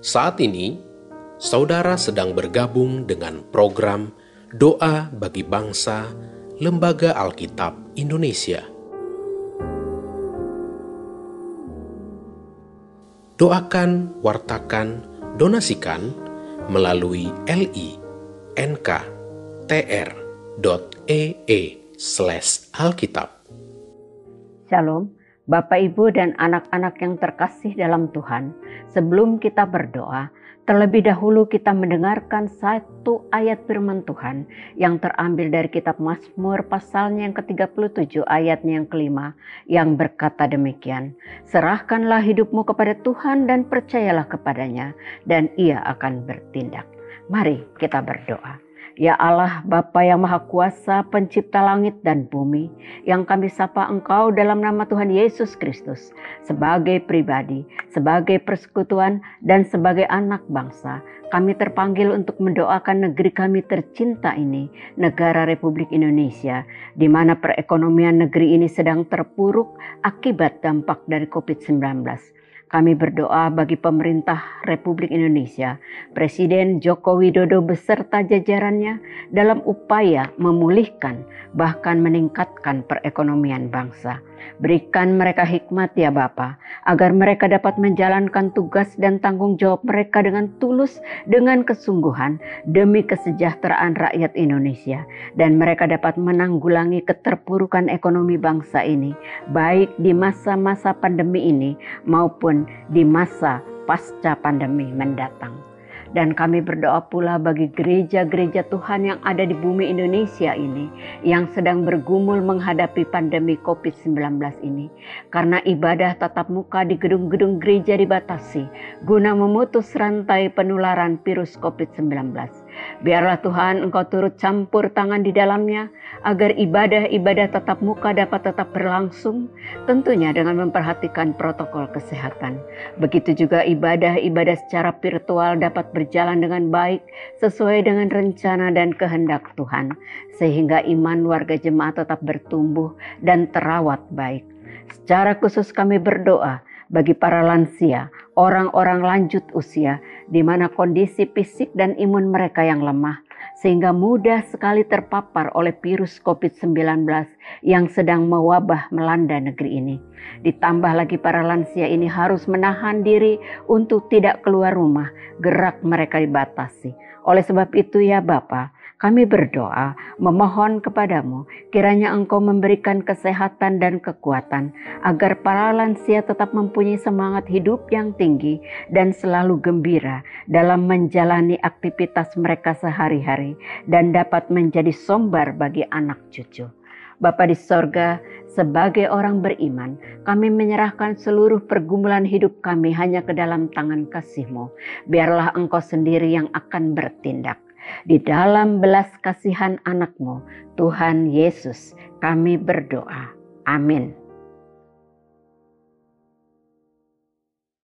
Saat ini, saudara sedang bergabung dengan program Doa bagi Bangsa Lembaga Alkitab Indonesia. Doakan, wartakan, donasikan melalui li.nk.tr.ee slash alkitab. Shalom, Bapak, Ibu, dan anak-anak yang terkasih dalam Tuhan. Sebelum kita berdoa, Terlebih dahulu kita mendengarkan satu ayat firman Tuhan yang terambil dari kitab Mazmur pasalnya yang ke-37 ayatnya yang kelima yang berkata demikian. Serahkanlah hidupmu kepada Tuhan dan percayalah kepadanya dan ia akan bertindak. Mari kita berdoa. Ya Allah, Bapa yang Maha Kuasa, pencipta langit dan bumi, yang kami sapa Engkau dalam nama Tuhan Yesus Kristus, sebagai pribadi, sebagai persekutuan, dan sebagai anak bangsa, kami terpanggil untuk mendoakan negeri kami tercinta ini, negara Republik Indonesia, di mana perekonomian negeri ini sedang terpuruk akibat dampak dari COVID-19. Kami berdoa bagi pemerintah Republik Indonesia, Presiden Joko Widodo beserta jajarannya dalam upaya memulihkan bahkan meningkatkan perekonomian bangsa. Berikan mereka hikmat ya Bapa, agar mereka dapat menjalankan tugas dan tanggung jawab mereka dengan tulus, dengan kesungguhan demi kesejahteraan rakyat Indonesia. Dan mereka dapat menanggulangi keterpurukan ekonomi bangsa ini, baik di masa-masa pandemi ini maupun di masa pasca pandemi mendatang. Dan kami berdoa pula bagi gereja-gereja Tuhan yang ada di bumi Indonesia ini yang sedang bergumul menghadapi pandemi COVID-19 ini. Karena ibadah tatap muka di gedung-gedung gereja dibatasi guna memutus rantai penularan virus COVID-19. Biarlah Tuhan engkau turut campur tangan di dalamnya agar ibadah-ibadah tatap muka dapat tetap berlangsung tentunya dengan memperhatikan protokol kesehatan. Begitu juga ibadah-ibadah secara virtual dapat berjalan dengan baik sesuai dengan rencana dan kehendak Tuhan sehingga iman warga jemaat tetap bertumbuh dan terawat baik. Secara khusus kami berdoa bagi para lansia, orang-orang lanjut usia, di mana kondisi fisik dan imun mereka yang lemah, sehingga mudah sekali terpapar oleh virus COVID-19 yang sedang mewabah melanda negeri ini. Ditambah lagi para lansia ini harus menahan diri untuk tidak keluar rumah, gerak mereka dibatasi. Oleh sebab itu ya Bapak, kami berdoa, memohon kepadamu, kiranya engkau memberikan kesehatan dan kekuatan, agar para lansia tetap mempunyai semangat hidup yang tinggi dan selalu gembira dalam menjalani aktivitas mereka sehari-hari dan dapat menjadi sombar bagi anak cucu. Bapa di sorga, sebagai orang beriman, kami menyerahkan seluruh pergumulan hidup kami hanya ke dalam tangan kasih-Mu. Biarlah Engkau sendiri yang akan bertindak. Di dalam belas kasihan anakmu, Tuhan Yesus, kami berdoa. Amin.